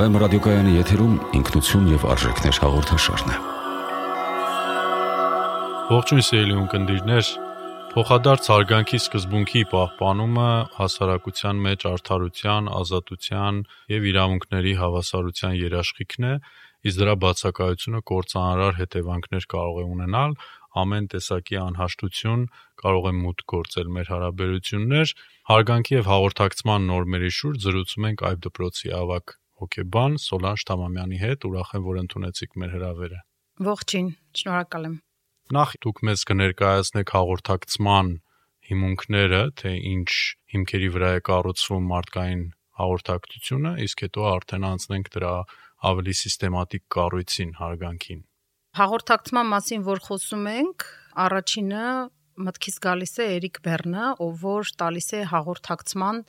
Վեմ ռադիոկայանի եթերում ինքնություն եւ արժեքներ հաղորդաշարն է։ Ողջույն սիրելի ունկնդիրներ, փոխադարձ հարգանքի սկզբունքի պահպանումը հասարակության մեջ արդարության, ազատության եւ իրավունքների հավասարության երաշխիքն է, իսկ դրա բացակայությունը կործանարար հետևանքներ կարող է ունենալ ամեն տեսակի անհաշտություն կարող է մուտք գործել մեր հարաբերություններ հարգանքի եւ հաղորդակցման նորմերի շուրջ զրուցում ենք այբ դպրոցի ավակ հոկեբան Սոլանջ Թամամյանի հետ։ Ուրախ եմ, որ ընդունեցիք մեր հրավերը։ Ողջույն, շնորհակալ եմ։ Նախ դուք մեզ կներկայացնեք հաղորդակցման հիմունքները, թե ինչ հիմքերի վրա է կառուցվում մարդկային հաղորդակցությունը, իսկ հետո արդեն անցնենք դրա ավելի սիստեմատիկ կառույցին, հարգանքին։ Հաղորդակցման մասին որ խոսում ենք, առաջինը մտքից գալիս է Էրիկ Բեռնը, ով որ տալիս է հաղորդակցման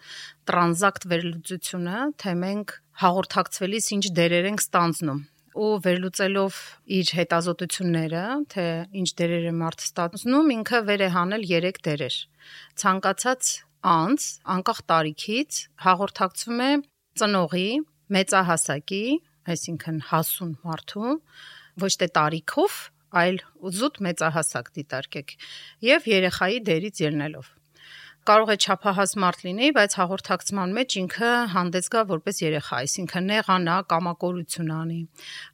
տրանզակտ վերլուծությունը, թե մենք հաղորդակցվելիս ինչ դերեր ենք ստանձնում ու վերլուծելով իր հետազոտությունները, թե ինչ դերեր է մարդը ստանձնում, ինքը վեր է հանել 3 դերեր։ Ցանկացած անձ, անկախ տարիքից, հաղորդակցվում է ծնողի, մեծահասակի, այսինքն հասուն մարդու, ոչ թե տարիքով, այլ զուտ մեծահասակ դիտարկեք եւ երեխայի դերից ելնելով կարող է չափահաս մարդ լինի, բայց հաղորդակցման մեջ ինքը հանդես գա որպես երեխա, այսինքն նեղանա, կամակորություն անի։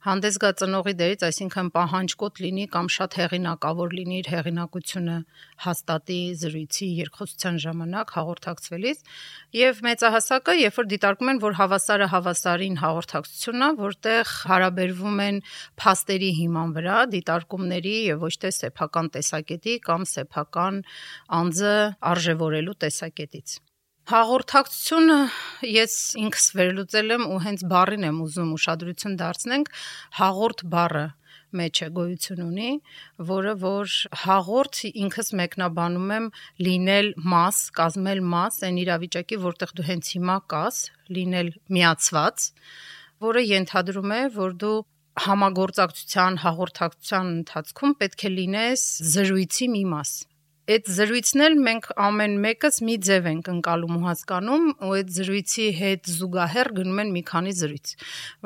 Հանդես գա ծնողի դերից, այսինքն պահանջկոտ լինի կամ շատ հեղինակավոր լինի իր հեղինակությունը հաստատի զրույցի երկխոսության ժամանակ հաղորդակցվելիս եւ մեծահասակը, երբ որ դիտարկում են, որ հավասարը հավասարին հաղորդակցությունն է, որտեղ հարաբերվում են փաստերի հիման վրա, դիտարկումների եւ ոչ թե սեփական տեսակետի կամ սեփական անձը արժևորել սովորելու տեսակետից։ Հաղորդակցությունը ես ինքս վերլուծել եմ ու հենց բառին եմ ուզում ուշադրություն դարձնենք հաղորդ բառը մեջ է գոյություն ունի, որը որ հաղորդ ինքս մեկնաբանում եմ լինել մաս, կազմել մաս, այն իրավիճակի, որտեղ դու հենց հիմա կաս, լինել միացված, որը ենթադրում է, որ դու համագործակցության, հաղորդակցության ընթացքում պետք է լինես զրույցի մի մաս այդ զրույցն էլ մենք ամեն մեկս մի ձև ենք ընկալում ու հասկանում ու այդ զրույցի հետ զուգահեռ գնում են մի քանի զրույց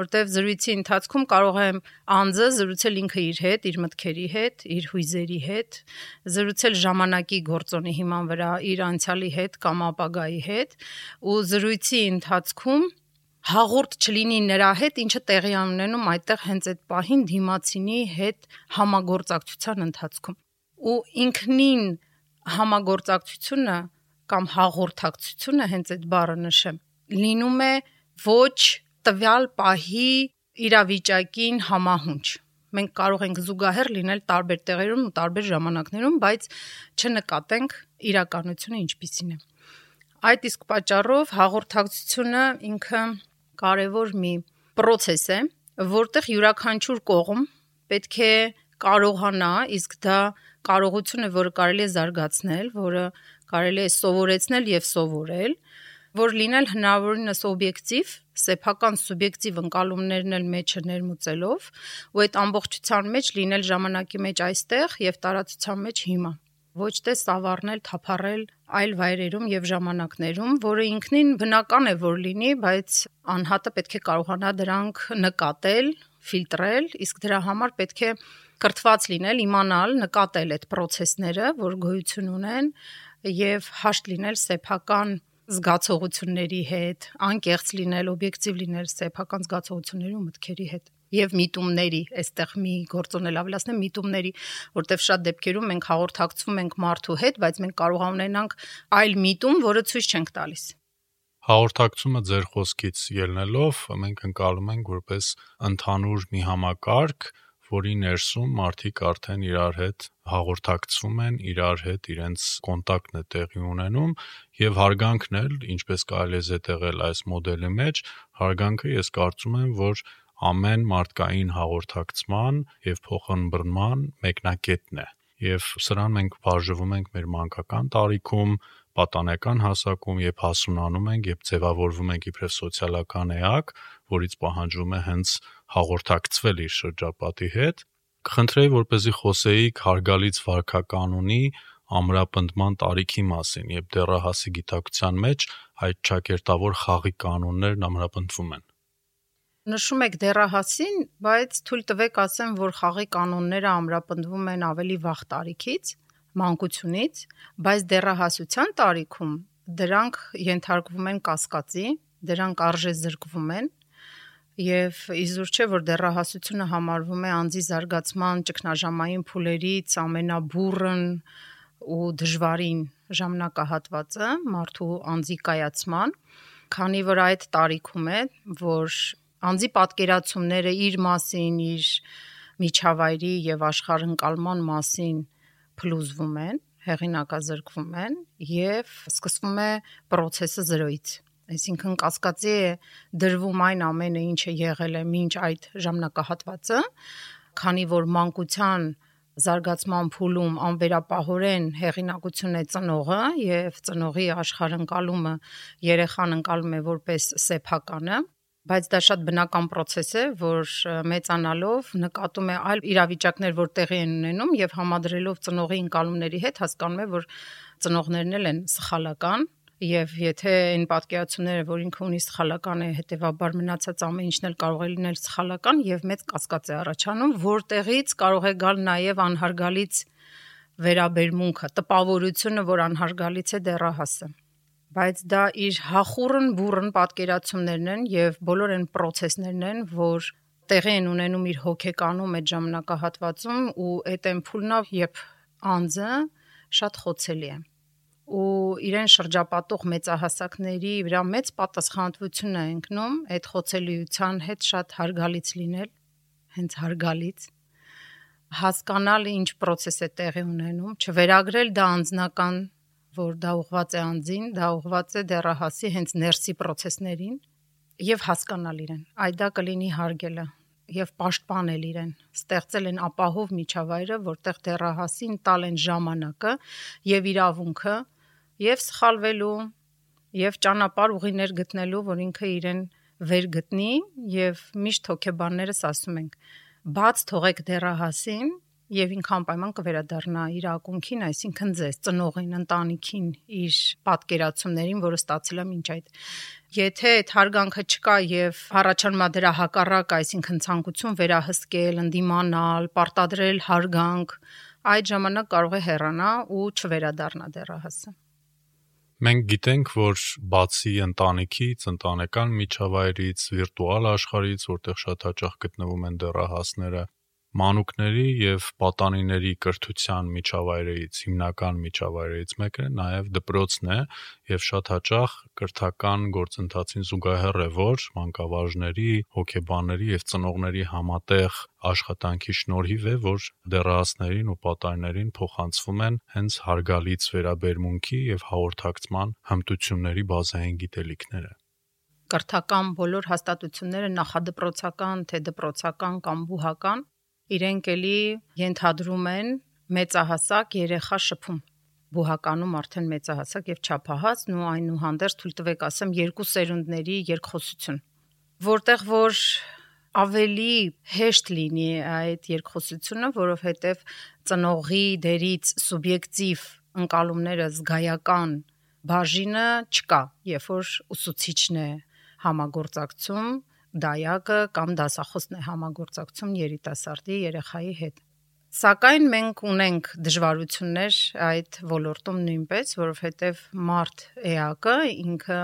որտեվ զրույցի ընթացքում կարող եմ անձը զրուցել ինքը իր հետ իր մտքերի հետ իր հույզերի հետ զրուցել ժամանակի գործոնի հիման վրա իր անցյալի հետ կամ ապագայի հետ ու զրույցի ընթացքում հաղորդ չլինի նրա հետ, ինչը տեղի ունենում այդտեղ հենց այդ պահին դիմացինի հետ համագործակցության ընթացքում։ Ու ինքնին համագործակցությունը կամ հաղորդակցությունը հենց այդ բառը նշեմ լինում է ոչ տվյալ պահի իրավիճակին համահունչ մենք կարող ենք զուգահեռ լինել տարբեր տեղերում ու տարբեր ժամանակներում, բայց չնկատենք իրականությունը ինչպիսին է։ Այդ իսկ պատճառով հաղորդակցությունը ինքը կարևոր մի process է, որտեղ յուրաքանչյուր կողմ պետք է կարողանա, իսկ դա կարողություն է, որը կարելի է զարգացնել, որը կարելի է սովորեցնել եւ սովորել, որ լինել հնարավորինս օբյեկտիվ, սեփական սուբյեկտիվ ընկալումներն էլ մեջը ներմուծելով, ու այդ ամբողջության մեջ լինել ժամանակի մեջ այստեղ եւ տարածության մեջ հիմա ոչ թե սավառնել, թափառել այլ վայրերում եւ ժամանակներում, որը ինքնին բնական է որ լինի, բայց անհատը պետք է կարողանա դրանք նկատել, ֆիլտրել, իսկ դրա համար պետք է կրթված լինել, իմանալ, նկատել այդ process-ները, որ գոյություն ունեն եւ հաշտ լինել սեփական զգացողությունների հետ, անկեղծ լինել, օբյեկտիվ լինել սեփական զգացողությունների ու մտքերի հետ եւ միտումների, այստեղ մի գործոնել ավելացնեմ միտումների, որտեվ շատ դեպքերում մենք հաղորդակցվում ենք մարդու հետ, բայց մենք կարող ունենանք այլ միտում, որը ցույց չենք տալիս։ Հաղորդակցումը ձեր խոսքից ելնելով մենք ընկալում ենք որպես ընդհանուր մի համակարգ, որի ներսում մարդիկ արդեն իրար հետ հաղորդակցվում են, իրար հետ իրենց կոնտակտն է տեղի ունենում եւ հարգանքն էլ, ինչպես կարելի է զետեղել այս մոդելի մեջ, հարգանքը ես կարծում եմ, որ ամեն մարդկային հաղորդակցման եւ փոխանբռնման մեկնակետն է եւ սրան մենք բաժվում ենք մեր մանկական տարիքում, պատանեկան հասակում, երբ հասունանում ենք, երբ ձևավորվում ենք իբրև սոցիալական էակ, որից պահանջվում է հենց հաղորդակցվել իր շրջապատի հետ, կխնդրեի, որպեսզի խոսեիք հարգալից վարքականոնի ամրապնդման տարիքի մասին, եւ դեռահասի գիտակցության մեջ այդ ճակերտավոր խաղի կանոններն ամրապնդվում են։ նշում եք դեռահասին, բայց թույլ տվեք ասեմ, որ խաղի կանոնները ամրապնդվում են ավելի վաղ տարիքից, մանկությունից, բայց դեռահասության տարիքում դրանք ենթարկվում են կասկածի, դրանք արժե զրկվում են եւ իզուր չէ որ դեռահասությունը համարվում է անձի զարգացման ճգնաժամային փուլերից ամենաբուրըն ու դժվարին ժամանակահատվածը մարդու անձի կայացման, քանի որ այդ տարիքում է, որ անձի պատկերացումները իր մասին, իր միջավայրի եւ աշխարհընկալման մասին փլուզվում են, հեղինակազրկվում են եւ սկսվում է process-ը զրոյից այսինքն կասկածի է դրվում այն ամենը, ինչը եղել է մինչ այդ ժամանակահատվածը, քանի որ մանկության զարգացման փուլում անվերապահորեն հեղինակություն է ծնողը եւ ծնողի աշխարհընկալումը երեխան ընկալում է որպես սեփականը բայց դա շատ բնական process է, որ մեծանալով նկատում է այլ իրավիճակներ, որ տեղի են ունենում եւ համադրելով ծնողի ընկալումների հետ հասկանում է, որ ծնողներն էլ են սխալական եւ եթե այն պատկերացումները, որ ինքը ունի սխալական է, հետեւաբար մնացած ամեն ինչն էլ կարող է լինել սխալական եւ մեծ կասկած է առաջանում, որտեղից կարող է գալ նաեւ անհարգալից վերաբերմունքը, տպավորությունը, որ անհարգալից է դեռահասը բայց դա իր հախուրն բուրըն պատկերացումներն են եւ բոլոր այն process-ներն են, որ տեղի են ունենում իր հոգեկանում այդ ժամանակահատվածում ու այդ ամփուլնավ, երբ անձը շատ խոցելի է ու իրեն շրջապատող մեծահասակների վրա մեծ պատասխանատվություն է ընկնում այդ խոցելիության հետ շատ հարգալից լինել, հենց հարգալից հասկանալ ինչ process է տեղի ունենում, չվերագրել դա անձնական որ դա ուղված է անձին, դա ուղված է դեռահասի հենց ներսի process-ներին եւ հասկանալ իրեն։ Այդ դա կլինի հարգելը եւ պաշտպանել իրեն։ Ստեղծել են ապահով միջավայրը, որտեղ դեռահասին տալ են ժամանակը եւ իրավունքը եւ սխալվելու եւ ճանապարհ ուղիներ գտնելու, որ ինքը իրեն վեր գտնի եւ միշտ հոգեբաններս ասում ենք բաց թողեք դեռահասին եւ ինքը անպայման կվերադառնա իր ակունքին, այսինքն ձեզ, ծնողին, ընտանիքին, իր պատկերացումներին, որը ստացել է մինչ այդ։ Եթե այդ հարգանքը չկա եւ առաջանմա դրա հակառակ, այսինքն ցանկություն վերահսկել, ընդդիմանալ, պարտադրել հարգանք, այդ ժամանակ կարող է հեռանա ու չվերադառնա դեռահասը։ Մենք գիտենք, որ բացի ընտանիքից, ընտանեկան միջավայրից, վիրտուալ աշխարհից, որտեղ շատ հաճախ գտնվում են դեռահասները, մանուկների եւ պատանիների կրթության միջավայրերից, հիմնական միջավայրերից մեկը նաեւ դպրոցն է եւ շատ հաճախ կրթական գործընթացին զուգահեռ է, որ մանկավարժների, հոգեբանների եւ ծնողների համատեղ աշխատանքի շնորհիվ է, որ դեռահասներին ու պատանիներին փոխանցվում են հենց հարգալից վերաբերմունքի եւ հաղորդակցման հմտությունների բազային գիտելիքները կրթական բոլոր հաստատությունները նախադպրոցական, թե դպրոցական կամ բուհական իրենք էլի ենթադրում են մեծահասակ երեխա շփում բուհականում արդեն մեծահասակ եւ չափահաս ու այնուհանդերձ թույլ տվեք ասեմ երկու սերունդների երկխոսություն որտեղ որ ավելի հեշտ լինի այդ երկխոսությունը, որովհետև ծնողի դերից սուբյեկտիվ ընկալումները զգայական բաժինը չկա, երբ որ ուսուցիչն է համագործակցում դայակը կամ դասախոսն է համագործակցում երիտասարդի երեխայի հետ։ Սակայն մենք ունենք դժվարություններ այդ ոլորտում նույնպես, որովհետև մարդ էակը ինքը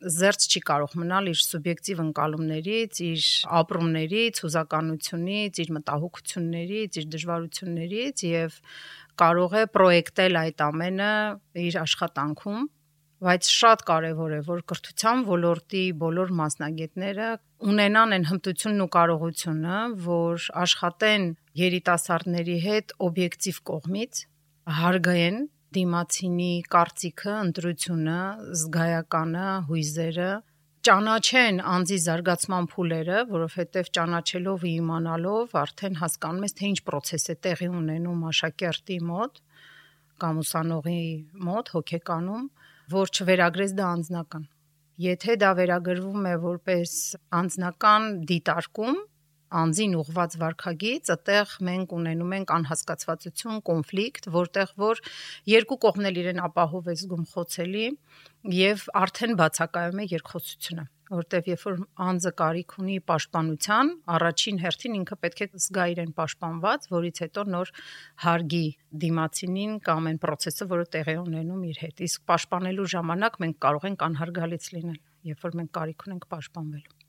զերծ չի կարող մնալ իր սուբյեկտիվ ընկալումներից, իր ապրումներից, հուզականությունից, իր մտահոգություններից, իր դժվարություններից եւ կարող է պրոյեկտել այդ ամենը իր աշխատանքում բայց շատ կարևոր է, որ կրթության ոլորտի բոլոր մասնագետները ունենան այն հմտությունն ու կարողությունը, որ աշխատեն երիտասարդների հետ օբյեկտիվ կողմից, հարգեն դիմացինի կարծիքը, ընտրությունը, զգայականը, հույզերը, ճանաչեն անձի զարգացման փուլերը, որովհետև ճանաչելով ու իմանալով արդեն հասկանում ես, թե ինչ process է տեղի ունենում աշակերտի մոտ կամ ուսանողի մոտ հոգեկանում որ չվերագրես դա անձնական։ Եթե դա վերագրվում է որպես անձնական դիտարկում, անձին ուղված վարքագիծ, այդտեղ մենք ունենում ենք անհասկացվածություն, կոնֆլիկտ, որտեղ որ երկու կողմն էլ իրեն ապահով է զգում խոցելի եւ արդեն բացակայում է երկխոսությունը որտեվ երբ որ անձը կարիք ունի պաշտպանության, առաջին հերթին ինքը պետք է զգա իրեն պաշտպանված, որից հետո նոր հարգի դիմացինին կամ այն process-ը, որը տեղի ունենում իր հետ։ Իսկ պաշտպանելու ժամանակ մենք կարող ենք անհարգալից լինել, երբ որ մենք կարիք ունենք պաշտպանվելու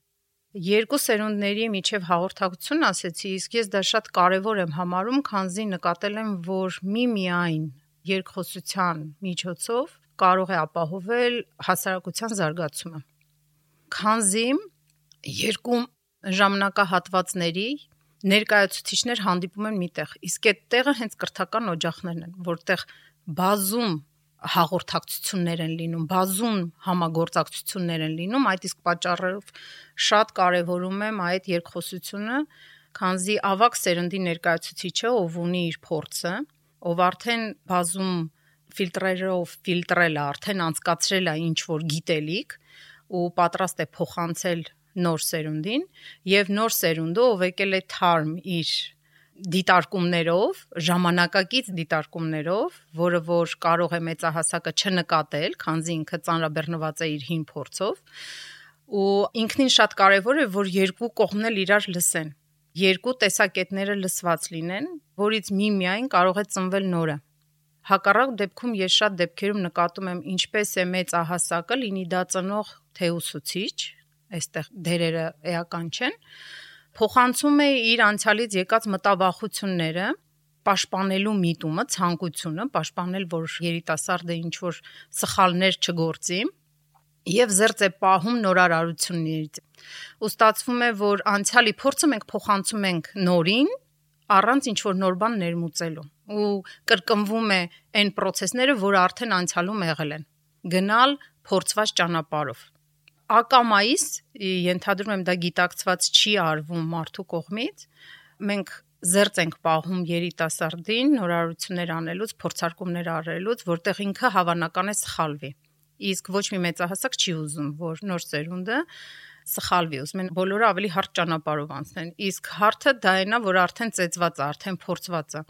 երկու սերունդների միջև հաղորդակցություն ասեցի, իսկ ես դա շատ կարևոր եմ համարում, քանզի նկատել եմ, որ միմիայն երկխոսության միջոցով կարող է ապահովել հասարակության զարգացումը քանզի երկու ժամանակահատվածների ներկայացուցիչներ հանդիպում են միտեղ։ Իսկ այդ տեղը հենց կրթական օջախներն են, որտեղ բազում հաղորդակցություններ են լինում, բազում համագործակցություններ են լինում, այդ իսկ պատճառով շատ կարևորում եմ այդ երկխոսությունը, քանզի ավակ սերնդի ներկայացուցիչը, ով ունի իր փորձը, ով արդեն բազում ֆիլտրերով ֆիլտրել է, արդեն անցկացրել է ինչ որ գիտելիք, ու պատրաստ է փոխանցել նոր սերունդին եւ նոր սերունդը ով եկել է թարմ իր դիտարկումներով, ժամանակակից դիտարկումներով, որը որ կարող է մեծահասակը չնկատել, քանզի ինքը ծանրաբեռնված է իր հին փորձով, ու ինքնին շատ կարևոր է, որ երկու կողմն էլ իրար լսեն։ Երկու տեսակետները լսված լինեն, որից մի միայն կարող է ծնվել նորը։ Հակառակ դեպքում ես շատ դեպքերում նկատում եմ ինչպես է մեծ ահասակը լինի դա ծնող թե ուսուցիչ, այստեղ դերերը էական չեն, փոխանցում է իր անցյալից եկած մտավախությունները, պաշտպանելու միտումը, ցանկությունը, պաշտպանել, որ երիտասարդը ինչ որ սխալներ չգործի, եւ զերծ է պահում նորարարություններից։ Ու ստացվում է, որ անցյալի փորձը մենք փոխանցում ենք նորին, առանց ինչ որ նոր բան ներմուծելու ու կրկնվում է այն process-ները, որ արդեն անցյալում եղել են։ Գնալ փորձված ճանապարհով ակամայից ենթադրում եմ դա գիտակցված չի արվում մարդու կողմից մենք զերծ ենք պահում երիտասարդին նորարարություններ անելուց, փորձարկումներ արելուց, որտեղ ինքը հավանական է սխալվի։ Իսկ ոչ մի մեծահասակ չի ուզում, որ նոր ծերունդը սխալվի, ուզում են բոլորը ավելի հարթ ճանապարհով անցնեն։ Իսկ հարթը դա այնա, որ արդեն ծեծված է, արդեն փորձված է։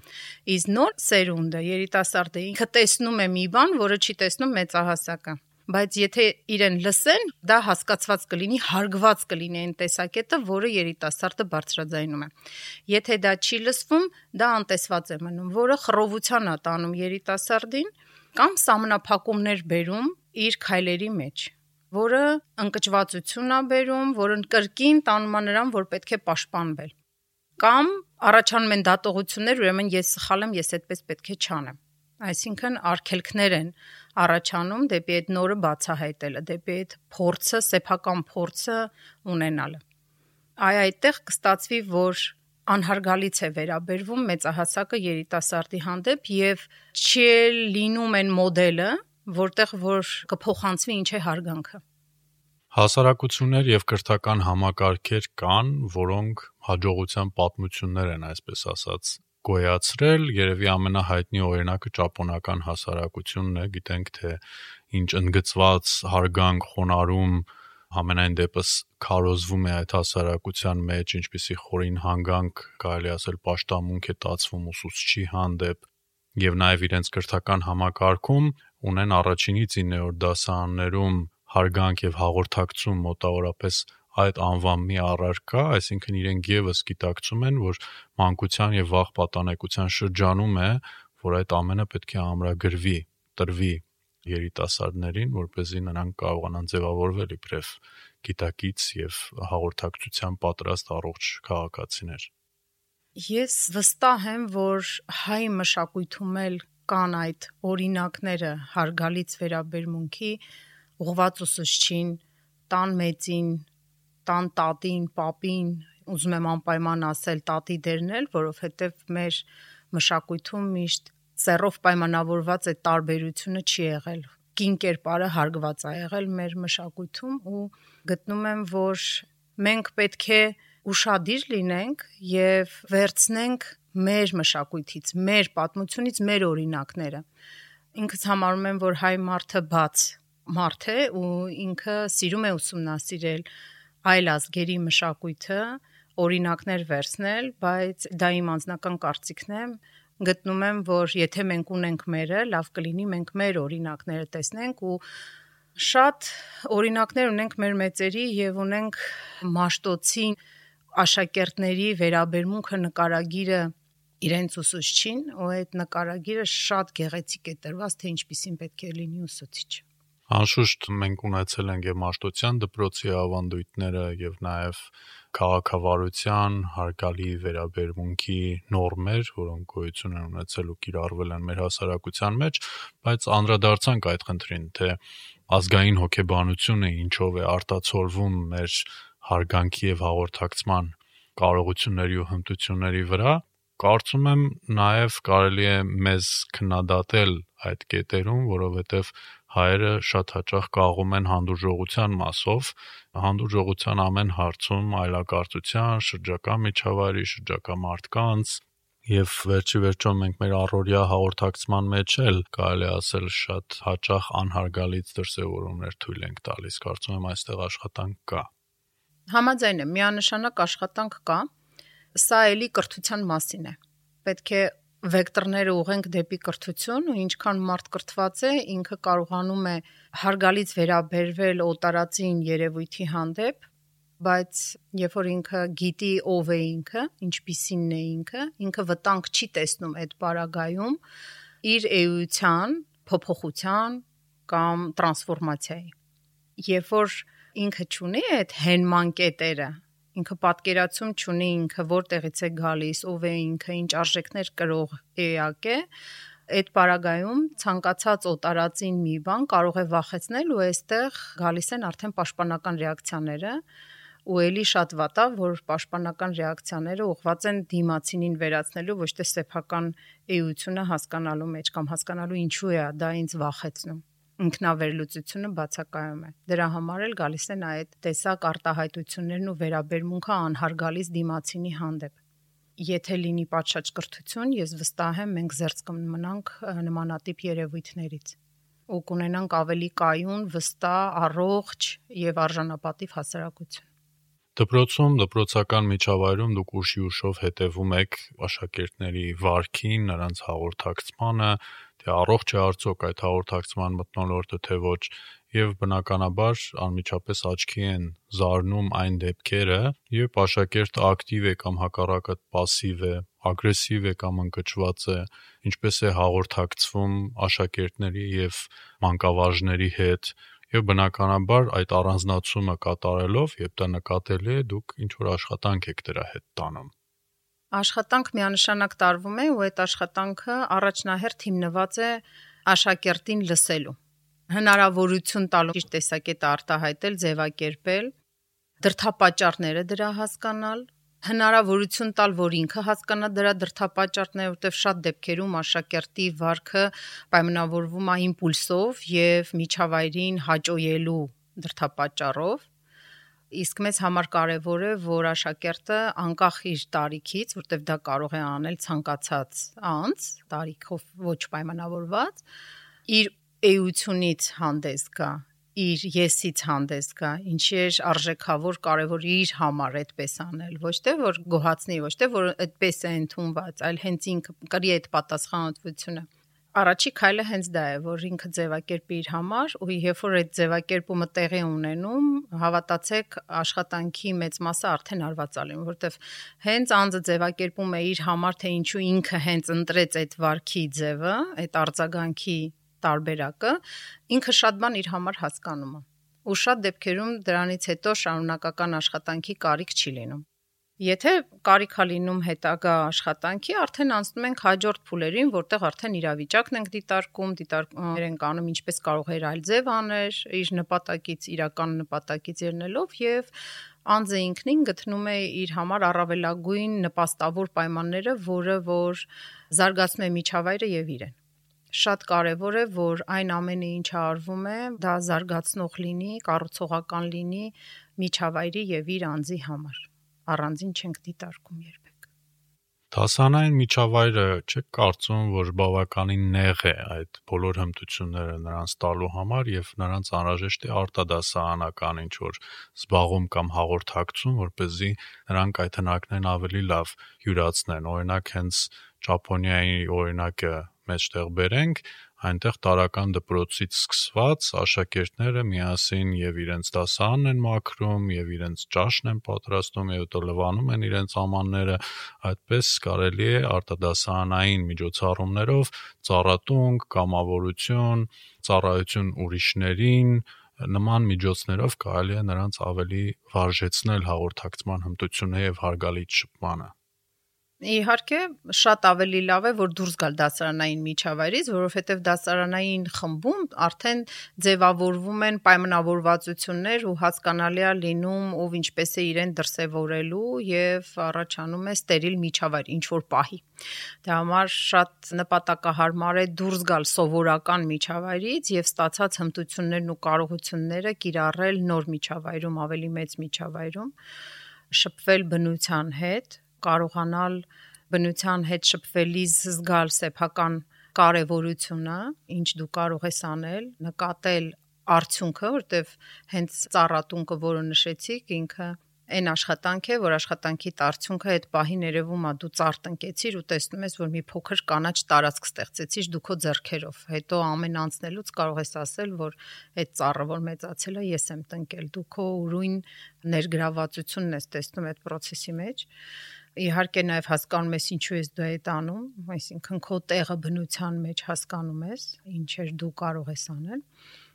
Իսկ նոր սերունդը, երիտասարդը ինքը տեսնում է մի բան, որը չի տեսնում մեծահասակը բայց եթե իրեն լսեն, դա հասկացված կլինի, հարգված կլինի այն տեսակետը, որը երիտասարդը բարձրաձայնում է։ Եթե դա չի լսվում, դա անտեսված է մնում, որը խռովության է տանում երիտասարդին կամ սամնափակումներ բերում իր քայլերի մեջ որը ընկճվածություն է բերում, որը կրկին տանում է նրան, որ պետք է պաշտպանվել։ Կամ առաջանում են դատողություններ, ուրեմն ես սխալ եմ, ես այդպես պետք է չանեմ։ Այսինքն արգելքներ են առաջանում դեպի այդ նորը բացահայտելը, դեպի այդ փորձը, սեփական փորձը ունենալը։ Այ այդտեղ կստացվի, որ անհարգալից է վերաբերվում մեծահասակը երիտասարդի հանդեպ եւ չի լինում այն մոդելը, որտեղ որ կփոխանցվի ինչ է հարգանքը։ Հասարակություններ եւ կրթական համակարգեր կան, որոնք հաջողության պատմություններ են, այսպես ասած, գոյացրել, երևի ամենահայտնի օրինակը ճապոնական հասարակությունն է, գիտենք թե ինչ ընդգծված հարգանք խոնարհում ամենայն դեպս քարոզվում է այդ հասարակության մեջ, ինչպիսի խորին հանգանք, կարելի ասել աշտամունք է տածվում ուսուցչի հանդեպ եւ նաեւ իրենց կրթական համակարգում ունեն առաջինից 9-րդ դասարաններում հարգանք եւ հաղորդակցում մոտավորապես այդ անվան մի առարկա, այսինքն իրենք եւս գիտակցում են, որ մանկության եւ վաղ պատանեկության շրջանում է, որ այդ ամենը պետք է ամրագրվի, տրվի երիտասարդներին, որ เป զի նրանք կարողանան ձևավորվել իբրև գիտակից եւ հաղորդակցության պատրաստ առողջ քաղաքացիներ։ Ես վստահ եմ, որ հայ մշակույթում էլ կան այդ օրինակները հարգալից վերաբերմունքի ուղված ուսուցչին, տան մեծին, տան տատին, պապին, ուզում եմ անպայման ասել տատի դերն էլ, որովհետև մեր մշակույթում միշտ ծերով պայմանավորված է տարբերությունը չի եղել։ Կին կերպարը հարգված է եղել մեր մշակույթում ու գտնում եմ, որ մենք պետք է ուրشادիր լինենք եւ վերցնենք մեր մշակույթից, մեր պատմությունից մեր օրինակները։ Ինքս համարում եմ, որ հայ մարդը բաց մարդ է ու ինքը սիրում է ուսումնասիրել այլ ազգերի մշակույթը, օրինակներ վերցնել, բայց դա իմ անձնական կարծիքն է գտնում եմ, որ եթե մենք ունենք մերը, լավ կլինի մենք մեր օրինակները տեսնենք ու շատ օրինակներ ունենք մեր մեծերի եւ ունենք Մաշտոցի աշակերտների վերաբերմունքը նկարագիրը իրենց ուսուցչին, ու այդ նկարագիրը շատ գեղեցիկ է տրված, թե ինչպեսին պետք է լինի ուսուցիչը։ Անշուշտ մենք ունեցել ենք եւ Մաշտոցյան դպրոցի ավանդույթները եւ նաեւ քաղաքավարության հարգալի վերաբերմունքի նորմեր, որոնք գոյություն են ունեցել ու կիրառվել են մեր հասարակության մեջ, բայց անդրադարձանք այդ խնդրին, թե ազգային հոգեբանությունը ինչով է արտացոլվում մեր հարգանքի եւ հաղորդակցման կարողությունների ու հմտությունների վրա կարծում եմ նաև կարելի է մեզ քննադատել այդ կետերում, որովհետև հայերը շատ հաճախ կաղում են հանդուրժողության մասով, հանդուրժողության ամեն հարցում այլակարծության, շրջակա միջավայրի, շրջակա մարդկանց Եվ վերջի վերջո մենք մեր առօրյա հաղորդակցման մեջ էլ կարելի ասել շատ հաճախ անհարգալից դրսևորումներ թույլ ենք տալիս։ Կարծում եմ այստեղ աշխատանք կա։ Համաձայն եմ, միանշանակ աշխատանք կա։ Սա էլի կրթության մասին է։ Պետք է վեկտորները ուղենք դեպի կրթություն ու ինչքան մարդ կրթված է, ինքը կարողանում է հարգալից վերաբերվել օտարածին երևույթի հանդեպ, բայց երբ որ ինքը գիտի ով է ինքը, ինչպիսինն է ինքը, ինքը վտանգ չի տեսնում այդ պարագայում իր էության, փոփոխության կամ տրանսֆորմացիայի։ Երբ որ ինքը ճունի այդ հենման կետերը, ինքը պատկերացում չունի ինքը որտեղից է գալիս, ով է ինքը, ինչ արժեքներ կրող էակ է, այդ պարագայում ցանկացած օտարածին մի բան կարող է վախեցնել ու այստեղ գալիս են արդեն պաշտպանական ռեակցիաները ու ելի շատ վատա, որ պաշտպանական ռեակցիաները ուղղված են դիմացինին վերացնելու ոչ թե սեփական էությունը հասկանալու մեջ կամ հասկանալու ինչու է դա ինձ վախեցնում ինքնավերլուծությունը բացակայում է։ Դրա համար էլ գալիս են այդ տեսակ արտահայտություններն ու վերաբերմունքը անհարգալից դիմացինի հանդեպ։ Եթե լինի պատշաճ կրթություն, ես վստահ եմ մենք զերծ կմնանք նմանատիպ երևույթներից ու կունենանք ավելի կայուն, վստահ, առողջ եւ արժանապատիվ հասարակություն։ Դպրոցում, դպրոցական միջավայրում դուք ուշի ուշով հետևում եք աշակերտների վարքին, նրանց հաղորդակցմանը, թե առողջ է արդյոք այդ հաղորդակցման մթնոլորտը թե ոչ եւ բնականաբար անմիջապես աչքի են զարնում այն դեպքերը, երբ աշակերտը ակտիվ է կամ հակառակը пассив է, ագրեսիվ է կամ ընկճված է, ինչպես է հաղորդակցվում աշակերտների եւ մանկավարժների հետ եւ բնականաբար այդ առանձնացումը կատարելով, երբ դա նկատելի է, դուք ինչ որ աշխատանք եք դրա հետ տանում աշխատանք միանշանակ տարվում է ու այդ աշխատանքը առաջնահերթ հիմնված է աշակերտին լսելու հնարավորություն տալու ճիշտ տեսակետը արտահայտել, ձևակերպել, դրթապաճառները դրա հասկանալ, հնարավորություն տալ, որ ինքը հասկանա դրա դրթապաճառները, որտեղ շատ դեպքերում աշակերտի վարքը պայմանավորվում է իմպուլսով եւ միջավայրին հաճոյելու դրթապաճառով իսկ մեզ համար կարևոր է, որ աշակերտը անկախ իր տարիքից, որտեվ դա կարող է անել ցանկացած անձ, տարիքով ոչ պայմանավորված, իր էությունից հանդես գա, իր եսից հանդես գա, ինչի է արժեքավոր կարևոր իր համար այդպես անել, ոչ թե որ գոհացնի, ոչ թե որ այդպես է ընդունված, այլ հենց ինքը կրի այդ պատասխանատվությունը առաջի քայլը հենց դա է, որ ինքը ձևակերպի իր համար ու երբ որ այդ ձևակերպումը տեղի ունենում, հավատացեք, աշխատանքի մեծ մասը արդեն արված ալին, որովհետև հենց անձը ձևակերպում է իր համար, թե ինչու ինքը հենց ընտրեց այդ վարքի ձևը, այդ արձագանքի տարբերակը, ինքը շատ բան իր համար հասկանում է։ Ու շատ դեպքերում դրանից հետո շարունակական աշխատանքի կարիք չի լինում։ Եթե կարիքա լինում հետագա աշխատանքի, արդեն անցնում ենք հաջորդ փուլերին, որտեղ արդեն իրավիճակն ենք դիտարկում, դիտարկումներ ենք անում, ինչպես կարող է այլ ձև աներ, իր նպատակից, իրական նպատակից ելնելով եւ անձը ինքնին գտնում է իր համար առավելագույն նպաստավոր պայմանները, որը որ զարգացնում է միջավայրը եւ իրեն շատ կարևոր է, որ այն ամենը ինչ արվում է, դա զարգացնող լինի, կառուցողական լինի միջավայրի եւ իր անձի համար առանձին չենք դիտարկում երբեք։ Դասանային միջավայրը չեք կարծում, որ բավականին նեղ է այդ բոլոր հմտությունները նրանց տալու համար եւ նրանց անհրաժեշտ է արտադասարանական ինչ որ զբաղում կամ հաղորդակցում, որ เป զի նրանք այդ հնակներն ավելի լավ յուրացնեն։ Օրինակ հենց Ճապոնիայի օրինակը մեջտեղ բերենք, այնտեղ տարական դպրոցից սկսված աշակերտները միասին եւ իրենց դասարանն են մաքրում եւ իրենց ճաշն են պատրաստում եւ հետո լվանում են իրենց ամանները այդպես կարելի է արտադասարանային միջոցառումներով ծառատունք, կամավորություն, ծառայություն ուրիշներին նման միջոցներով կարելի է նրանց ավելի վարժեցնել հաղորդակցման հմտությունը եւ հարգալից շփմանը Իհարկե, շատ ավելի լավ է, որ դուրս գալ դասարանային միջավայրից, որովհետև դասարանային խմբում արդեն ձևավորվում են պայմանավորվածություններ ու հասկանալի է լինում ով ինչպես է իրեն դրսևորելու եւ առաջանում է ստերիլ միջավայր ինչ որ պահի։ Դա համար շատ նպատակահարմար է դուրս գալ սովորական միջավայրից եւ ստացած հմտություններն ու կարողությունները կիրառել նոր միջավայրում, ավելի մեծ միջավայրում շփվել բնության հետ, կարողանալ բնության հետ շփվելիս զգալ սեփական կարևորությունը, ինչ դու կարող ես անել, նկատել արդյունքը, որտեվ հենց ծառատունկը, որը նշեցիք, ինքը այն աշխատանք է, որ աշխատանքի արդյունքը այդ պահին երևում է դու ծառ տնկեցիր ու տեսնում ես, որ մի փոքր կանաչ տարածք ստեղծեցիր դու քո ձեռքերով։ Հետո ամեն անցնելուց կարող ես ասել, որ այդ ծառը, որ մեծացել է, ես եմ տնկել։ Դու քո ուրույն ներգրավվածությունն ես տեսնում այդ process-ի մեջ իհարկե նաև հասկանում ես ինչու ես դու այդ անում, այսինքն քո տեղը բնության մեջ հասկանում ես, ինչեր դու կարող ես անել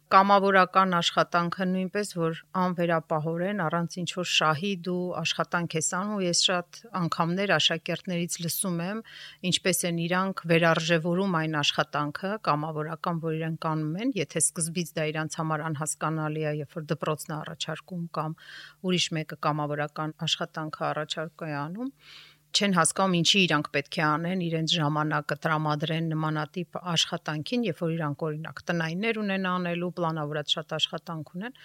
կամավորական աշխատանքը նույնպես որ անվերապահորեն առանց ինչ որ շահի դու աշխատանք ես անում ես շատ անգամներ աշակերտներից լսում եմ ինչպես են իրանք վերարժևորում այն աշխատանքը կամավորական որ իրանք անում են եթե սկզբից դա իրանց համար անհասկանալի է երբ որ դպրոցն է առաջարկում կամ ուրիշ մեկը կամավորական աշխատանքը առաջարկ է անում չեն հասկանում ինչի իրանք պետք է անեն, իրենց ժամանակը տրամադրեն նմանատիպ աշխատանքին, երբ որ իրանք օրինակ տնայիններ ունեն անելու, պլանավորած շատ աշխատանք ունեն,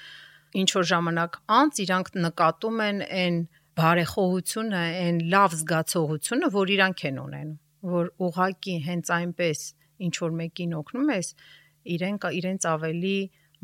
ինչ որ ժամանակ անց իրանք նկատում են այն բարեխոհությունը, այն լավ զգացողությունը, որ իրանք են ունենում, որ ուղակի հենց այնպես ինչ որ մեկին օգնում ես, իրենք իրենց ավելի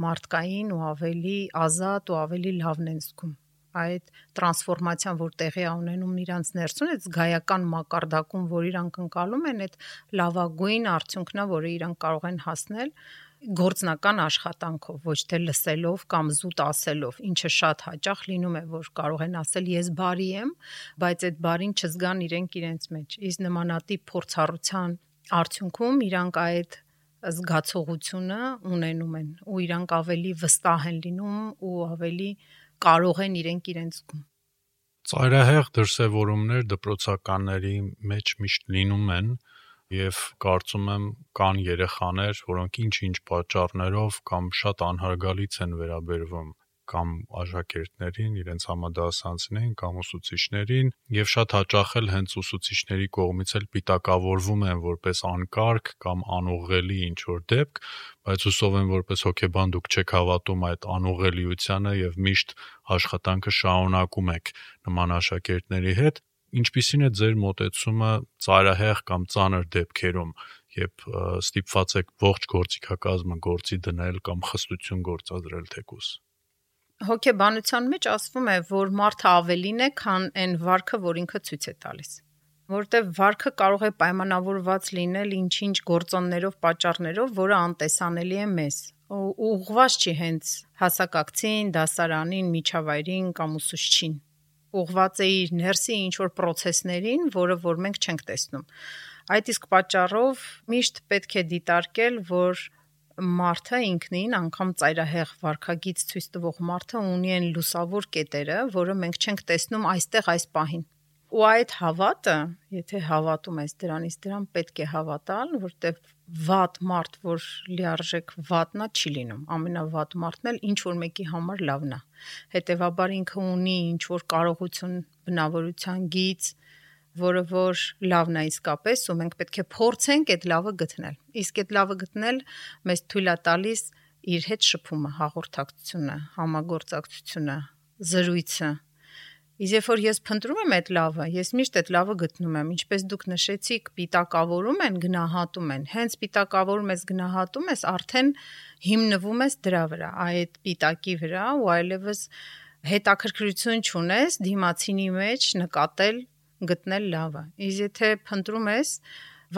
մարդկային ու ավելի ազատ ու ավելի լավն են զգում այդ տրանսֆորմացիան, որ տեղի է ունենում իրանց ներսում, այդ զգայական մակարդակում, որ իրանք ընկալում են, այդ լավագույն արդյունքն է, որը իրանք կարող են հասնել գործնական աշխատանքով, ոչ թե լսելով կամ զուտ ասելով, ինչը շատ հաճախ լինում է, որ կարող են ասել ես բարի եմ, բայց այդ բարին չզգան իրենք իրենց մեջ։ Իսկ նմանատիպ փորձառության արդյունքում իրանք այդ զգացողությունը ունենում են ու իրանք ավելի վստահ են լինում ու ավելի կարող են իրենք իրենց զգում։ Ծայրահեղ դրսևորումներ դպրոցականների մեջ միշտ լինում են եւ կարծում եմ կան երեխաներ, որոնք ինչ-ինչ պատճառներով կամ շատ անհարգալից են վերաբերվում կամ աշակերտներին, իրենց համադասանցիներին կամ ուսուցիչներին եւ շատ հաճախ էլ հենց ուսուցիչների կողմից էլ պիտակավորվում են որպես անկարգ կամ անուղղելի ինչ որ դեպք, բայց հուսով եմ որպես հոգեբան դուք չեք հավատում այդ անուղղելիությանը եւ միշտ աշխատանքը շարունակում եք նման աշակերտների հետ ինչպիսին է ձեր մտածումը ծայրահեղ կամ ծանր դեպքերում, երբ ստիպված եք ողջ գործիքակազմը գործի դնել կամ խստություն գործադրել թեկուս։ Հոգեբանության մեջ ասվում է, որ մարդը ավելին է, քան այն վարքը, որ ինքը ցույց է տալիս որտեվ վարքը կարող է պայմանավորված լինել ինչ-ինչ գործոններով, պատճառներով, որը անտեսանելի է մեզ։ Ու ուղղված չի հենց հասակակցին, դասարանին, միջավայրին կամ ուսուցչին։ Ուղղված է իր ներսի ինչ որ process-ներին, որը որ մենք չենք տեսնում։ Այդ իսկ պատճառով միշտ պետք է դիտարկել, որ մարդը ինքնին անգամ ծայրահեղ վարքագից ցույց տվող մարդը ունի են լուսավոր կետերը, որը մենք չենք տեսնում այստեղ այս պահին։ Ու այդ հավատը, եթե հավատում ես դրանից, դրան պետք է հավատալ, որտեղ վատ մարդ, որ լիարժեք վատնա չի լինում։ Ամենավատ մարդն էլ ինչ որ մեկի համար լավն է։ Հետևաբար ինքը ունի ինչ որ կարողություն, բնավորության գից, որը որ լավն է իսկապես ու մենք պետք է փորձենք այդ լավը գտնել։ Իսկ այդ լավը գտնել մեզ թույլ է տալիս իր հետ շփումը, հաղորդակցությունը, համագործակցությունը, զրույցը Իսկ երբ որ ես փնտրում եմ այդ լավը, ես միշտ այդ լավը գտնում եմ, ինչպես դուք նշեցիք, պիտակավորում են, գնահատում են։ Հենց պիտակավորում ես, գնահատում ես, արդեն հիմնվում ես դրա վրա, այդ պիտակի վրա, ու այլևս հետաքրքրություն չունես դիմացինի մեջ նկատել, գտնել լավը։ Իսկ եթե փնտրում ես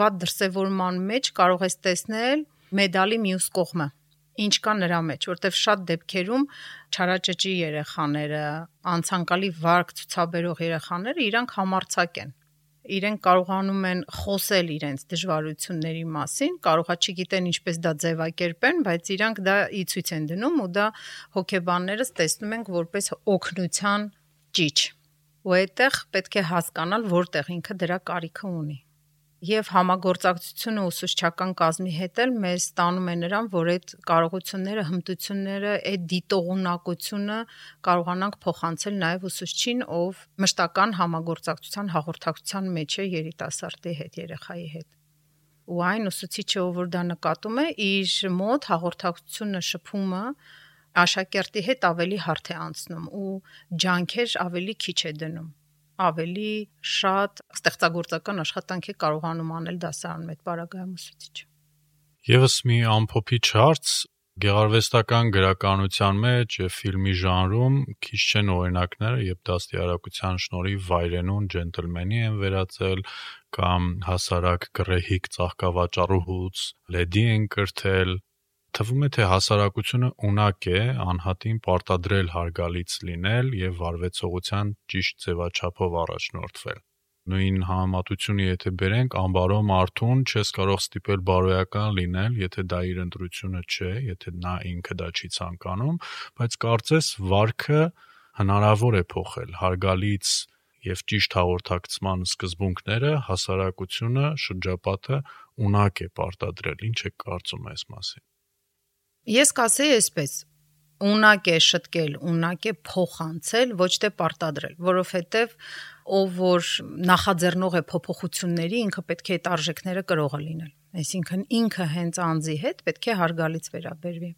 վատ դրսևորման մեջ, կարող ես տեսնել մեդալի մյուս կողմը ինչ կա նրա մեջ, որտեվ շատ դեպքերում չարաճճի երեխաները, անցանկալի վարք ցուցաբերող երեխաները իրանք համարցակ են իրենք կարողանում են խոսել իրենց դժվարությունների մասին, կարողա չգիտեն ինչպես դա ձևակերպեն, բայց իրանք դա ի ցույց են դնում ու դա հոգեբաններս տեսնում ենք որպես օգնության ճիչ։ Ու այդտեղ պետք է հասկանալ, որտեղ ինքը դրա կարիքը ունի եւ համագործակցությունը ուսուցչական կազմի հետ էլ մեզ տանում է նրան, որ այդ կարողությունները, հմտությունները, այդ դիտողունակությունը կարողանանք փոխանցել նաեւ ուսուցչին, ով մշտական համագործակցության հաղորդակցության մեջ է երիտասարդի հետ, երեխայի հետ ու այն ուսուցիչը, ով որ դա նկատում է, իր մոտ հաղորդակցությունը շփումը աշակերտի հետ ավելի հարթ է անցնում ու ջանքեր ավելի քիչ է դնում ավելի շատ ստեղծագործական աշխատանք է կարողանում անել դասարանում այդ բարագայում ուսուցիչը։ Եվս մի ամփոփիչ հարց Գեղարվեստական գրականության մեջ եւ ֆիլմի ժանրում քիչ չեն օրինակները, երբ դաստիարակության շնորհիվ վայրենուն ջենտլմենի են վերածել կամ հասարակ գռեհիկ ծաղկավաճառուհուց լեդի են կրթել, Թվում է, թե հասարակությունը ունակ է անհատին պարտադրել հարգալից լինել եւ վարվեցողության ճիշտ ձևաչափով առաջնորդվել։ Նույն համեմատությունը եթե բերենք անբարո մարդուն, չես կարող ստիպել բարոյական լինել, եթե դա իր ընտրությունը չէ, եթե նա ինքը դա չի ցանկանում, բայց կարծես վարքը հնարավոր է փոխել հարգալից եւ ճիշտ հաղորդակցման սկզբունքները հասարակությունը շրջապատը ունակ է պարտադրել։ Ինչ է կարծում այս մասին։ Ես կասեի այսպես. ունակ է շտկել, ունակ է փոխանցել, ոչ թե պարտադրել, որովհետև ով որ նախաձեռնող է փոփոխությունների, ինքը պետք է այդ արժեքները կրողը լինել։ Այսինքն ինքը հենց անձի հետ պետք է հարգալից վերաբերվի։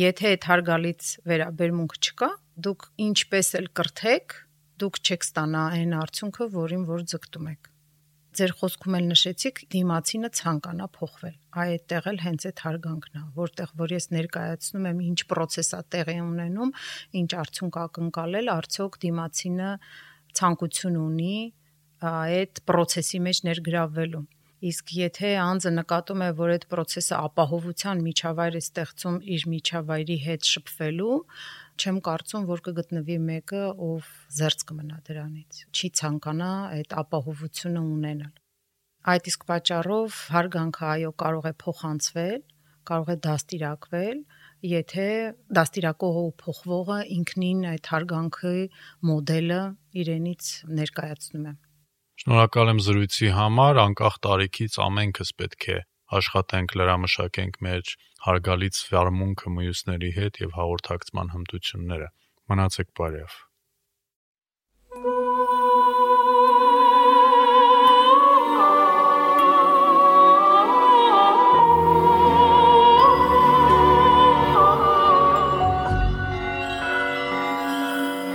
Եթե այդ հարգալից վերաբերմունք չկա, դուք ինչպես էլ կրթեք, դուք չեք ստանա այն արդյունքը, որին որ ձգտում եք ձեր խոսքում էլ նշեցիք դիմացինը ցանկանա փոխվել։ Այդտեղ էլ հենց այդ հարգանքն է, որտեղ որ ես ներկայացնում եմ ինչ process է տեղի ունենում, ինչ արդյունք ակնկալել, արդյոք դիմացինը ցանկություն ունի այդ process-ի մեջ ներգրավվելու։ Իսկ եթե անձը նկատում է, որ այդ process-ը ապահովության միջավայր է ստեղծում իր միջավայրի հետ շփվելու, չեմ կարծում, որ կգտնվի մեկը, ով զերծ կմնա դրանից։ Չի ցանկանա այդ ապահովությունը ունենալ։ Այդ իսկ պատճառով հարգանքը այո կարող է փոխանցվել, կարող է դաստիարակվել, եթե դաստիարակողը ու փոխվողը ինքնին այդ հարգանքի մոդելը իրենից ներկայացնում է։ Շնորհակալ եմ զրույցի համար, անկախ տարիքից ամենքս պետք է աշխատենք լրամշակենք մեր հարգալից վարմունքը մյուսների հետ եւ հաղորդակցման հմտությունները։ Մնացեք բարև։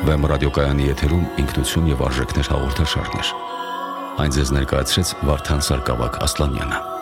Վեմ ռադիոկայանի եթերում ինքնություն եւ արժեքներ հաղորդաշարներ։ Այն ձեզ ներկայացրեց Վարդան Սարգսակ Ասլանյանը։